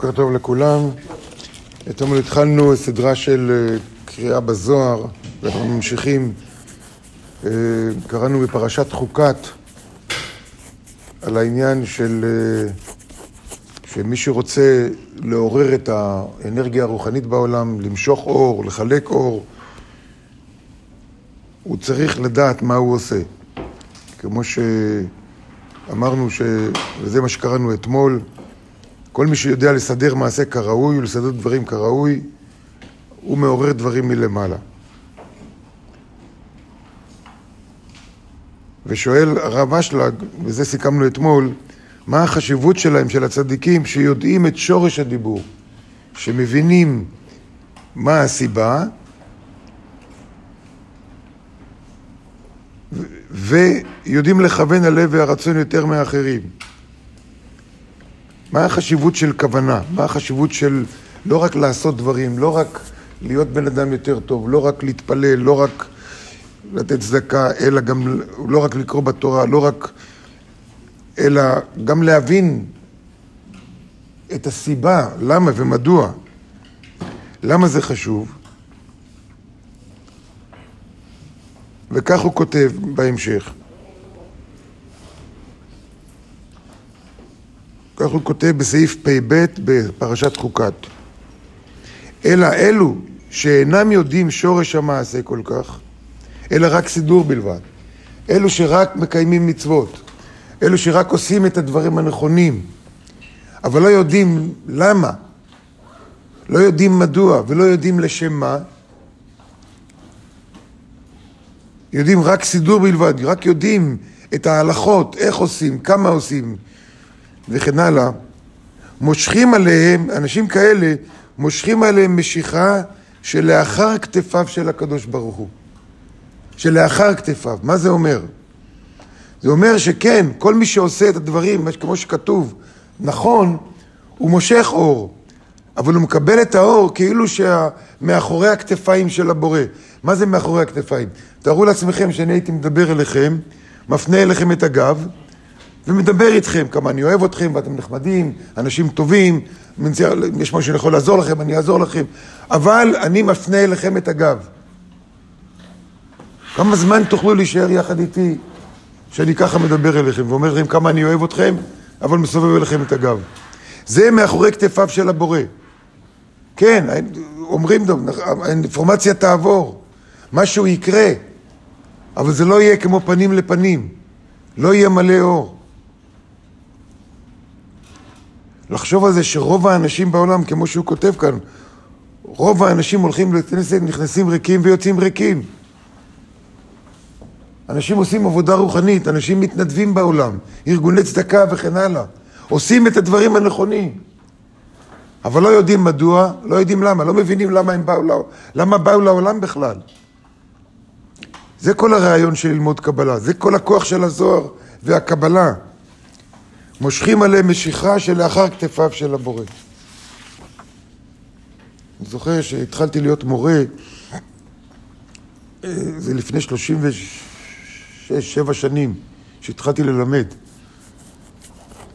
בוקר טוב לכולם. אתמול התחלנו סדרה של אה, קריאה בזוהר, ואנחנו ממשיכים. אה, קראנו בפרשת חוקת על העניין של אה, שמי שרוצה לעורר את האנרגיה הרוחנית בעולם, למשוך אור, לחלק אור, הוא צריך לדעת מה הוא עושה. כמו שאמרנו, ש... וזה מה שקראנו אתמול, כל מי שיודע לסדר מעשה כראוי ולסדר דברים כראוי, הוא מעורר דברים מלמעלה. ושואל הרב אשלג, וזה סיכמנו אתמול, מה החשיבות שלהם, של הצדיקים, שיודעים את שורש הדיבור, שמבינים מה הסיבה, ויודעים לכוון הלב והרצון יותר מאחרים. מה החשיבות של כוונה? מה החשיבות של לא רק לעשות דברים, לא רק להיות בן אדם יותר טוב, לא רק להתפלל, לא רק לתת צדקה, אלא גם לא רק לקרוא בתורה, לא רק... אלא גם להבין את הסיבה, למה ומדוע. למה זה חשוב? וכך הוא כותב בהמשך. כך הוא כותב בסעיף פ"ב בפרשת חוקת. אלא אלו שאינם יודעים שורש המעשה כל כך, אלא רק סידור בלבד. אלו שרק מקיימים מצוות, אלו שרק עושים את הדברים הנכונים, אבל לא יודעים למה, לא יודעים מדוע ולא יודעים לשם מה, יודעים רק סידור בלבד, רק יודעים את ההלכות, איך עושים, כמה עושים, וכן הלאה, מושכים עליהם, אנשים כאלה, מושכים עליהם משיכה שלאחר כתפיו של הקדוש ברוך הוא. שלאחר כתפיו. מה זה אומר? זה אומר שכן, כל מי שעושה את הדברים, כמו שכתוב, נכון, הוא מושך אור, אבל הוא מקבל את האור כאילו שמאחורי הכתפיים של הבורא. מה זה מאחורי הכתפיים? תארו לעצמכם שאני הייתי מדבר אליכם, מפנה אליכם את הגב, ומדבר איתכם כמה אני אוהב אתכם ואתם נחמדים, אנשים טובים, יש משהו שאני יכול לעזור לכם, אני אעזור לכם, אבל אני מפנה אליכם את הגב. כמה זמן תוכלו להישאר יחד איתי שאני ככה מדבר אליכם ואומר לכם כמה אני אוהב אתכם, אבל מסובב אליכם את הגב. זה מאחורי כתפיו של הבורא. כן, אומרים, האינפורמציה תעבור, משהו יקרה, אבל זה לא יהיה כמו פנים לפנים, לא יהיה מלא אור. לחשוב על זה שרוב האנשים בעולם, כמו שהוא כותב כאן, רוב האנשים הולכים לכנסת, נכנסים ריקים ויוצאים ריקים. אנשים עושים עבודה רוחנית, אנשים מתנדבים בעולם, ארגוני צדקה וכן הלאה. עושים את הדברים הנכונים. אבל לא יודעים מדוע, לא יודעים למה, לא מבינים למה הם באו, למה באו לעולם בכלל. זה כל הרעיון של ללמוד קבלה, זה כל הכוח של הזוהר והקבלה. מושכים עליהם משיכה שלאחר כתפיו של הבורא. אני זוכר שהתחלתי להיות מורה, אה, זה לפני 36-7 שנים, שהתחלתי ללמד.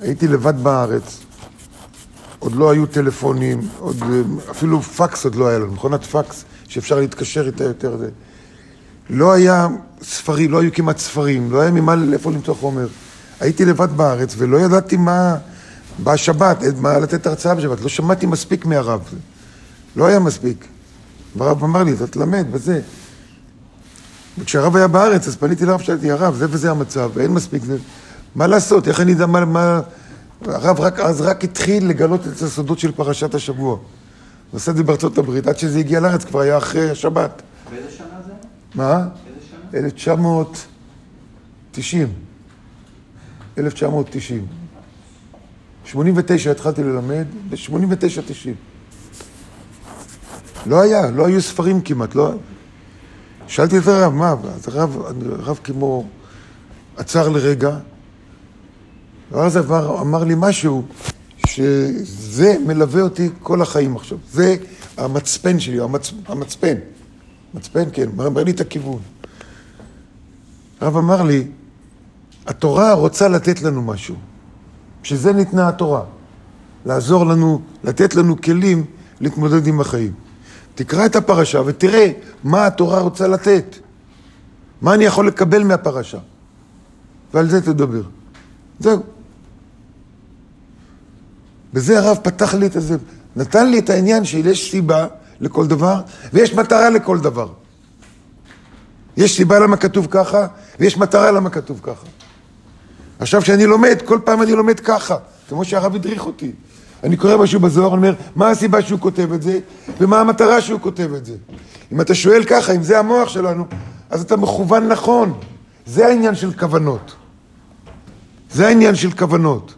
הייתי לבד בארץ, עוד לא היו טלפונים, עוד, אה, אפילו פקס עוד לא היה לנו, מכונת פקס שאפשר להתקשר איתה יותר. לא היה ספרים, לא היו כמעט ספרים, לא היה ממה, איפה למצוא חומר. הייתי לבד בארץ ולא ידעתי מה, בשבת, מה לתת הרצאה בשבת, לא שמעתי מספיק מהרב, לא היה מספיק. והרב אמר לי, אתה תלמד וזה. וכשהרב היה בארץ, אז פניתי לרב, שאלתי, הרב, זה וזה המצב, אין מספיק, זה... מה לעשות, איך אני יודע מה... מה... הרב רק, אז רק התחיל לגלות את הסודות של פרשת השבוע. הוא עשה את זה בארצות הברית, עד שזה הגיע לארץ, כבר היה אחרי השבת. באיזה שנה זה? מה? באיזה שנה? 1990. 1990. 89 התחלתי ללמד, ב-89-90. לא היה, לא היו ספרים כמעט, לא... שאלתי את הרב, מה? אז הרב, הרב כמו עצר לרגע, ואז אמר, אמר לי משהו שזה מלווה אותי כל החיים עכשיו. זה המצפן שלי, המצ, המצפן. מצפן, כן, מראה לי את הכיוון. הרב אמר לי, התורה רוצה לתת לנו משהו. בשביל זה ניתנה התורה. לעזור לנו, לתת לנו כלים להתמודד עם החיים. תקרא את הפרשה ותראה מה התורה רוצה לתת. מה אני יכול לקבל מהפרשה. ועל זה תדבר. זהו. בזה הרב פתח לי את זה, נתן לי את העניין שיש סיבה לכל דבר, ויש מטרה לכל דבר. יש סיבה למה כתוב ככה, ויש מטרה למה כתוב ככה. עכשיו כשאני לומד, כל פעם אני לומד ככה, כמו שהרב הדריך אותי. אני קורא משהו בזוהר, אני אומר, מה הסיבה שהוא כותב את זה, ומה המטרה שהוא כותב את זה. אם אתה שואל ככה, אם זה המוח שלנו, אז אתה מכוון נכון. זה העניין של כוונות. זה העניין של כוונות.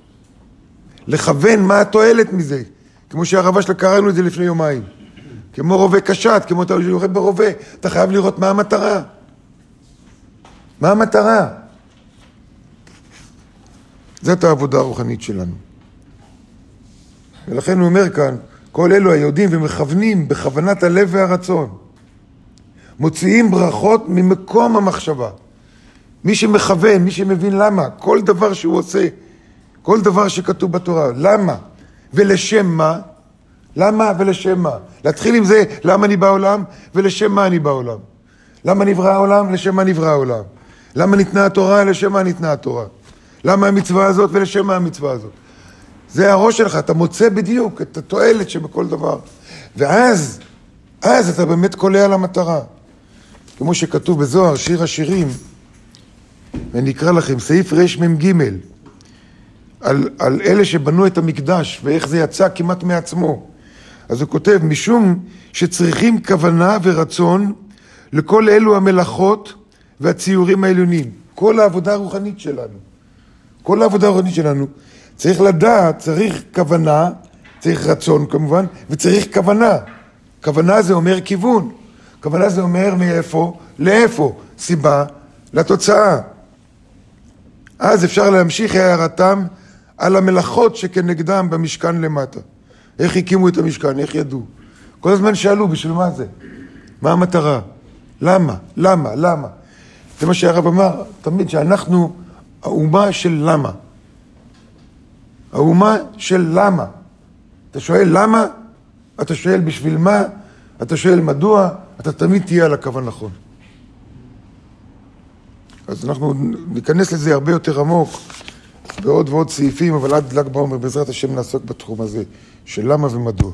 לכוון מה התועלת מזה. כמו שהרבה שלה קראנו את זה לפני יומיים. כמו רובה קשת, כמו אתה יורד ברובה, אתה חייב לראות מה המטרה. מה המטרה? זאת העבודה הרוחנית שלנו. ולכן הוא אומר כאן, כל אלו היודעים ומכוונים בכוונת הלב והרצון, מוציאים ברכות ממקום המחשבה. מי שמכוון, מי שמבין למה, כל דבר שהוא עושה, כל דבר שכתוב בתורה, למה ולשם מה, למה ולשם מה. להתחיל עם זה, למה אני בעולם ולשם מה אני בעולם. למה נברא העולם, לשם מה נברא העולם. למה ניתנה התורה, לשם מה ניתנה התורה. למה המצווה הזאת ולשם המצווה הזאת. זה הראש שלך, אתה מוצא בדיוק את התועלת שבכל דבר. ואז, אז אתה באמת קולע על המטרה. כמו שכתוב בזוהר, שיר השירים, ואני אקרא לכם, סעיף רמ"ג, על, על אלה שבנו את המקדש ואיך זה יצא כמעט מעצמו. אז הוא כותב, משום שצריכים כוונה ורצון לכל אלו המלאכות והציורים העליונים. כל העבודה הרוחנית שלנו. כל העבודה הרוחנית שלנו. צריך לדעת, צריך כוונה, צריך רצון כמובן, וצריך כוונה. כוונה זה אומר כיוון. כוונה זה אומר מאיפה לאיפה. סיבה לתוצאה. אז אפשר להמשיך הערתם על המלאכות שכנגדם במשכן למטה. איך הקימו את המשכן, איך ידעו. כל הזמן שאלו, בשביל מה זה? מה המטרה? למה? למה? למה? זה מה שהרב אמר תמיד, שאנחנו האומה של למה. האומה של למה. אתה שואל למה, אתה שואל בשביל מה, אתה שואל מדוע, אתה תמיד תהיה על הקו הנכון. אז אנחנו ניכנס לזה הרבה יותר עמוק בעוד ועוד סעיפים, אבל עד ל"ג בעומר בעזרת השם נעסוק בתחום הזה של למה ומדוע.